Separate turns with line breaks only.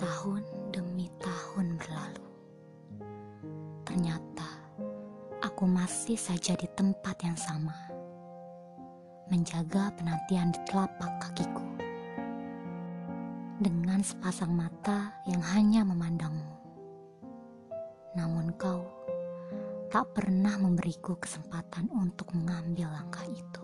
Tahun demi tahun berlalu. Ternyata aku masih saja di tempat yang sama. Menjaga penantian di telapak kakiku. Dengan sepasang mata yang hanya memandangmu. Namun kau tak pernah memberiku kesempatan untuk mengambil langkah itu.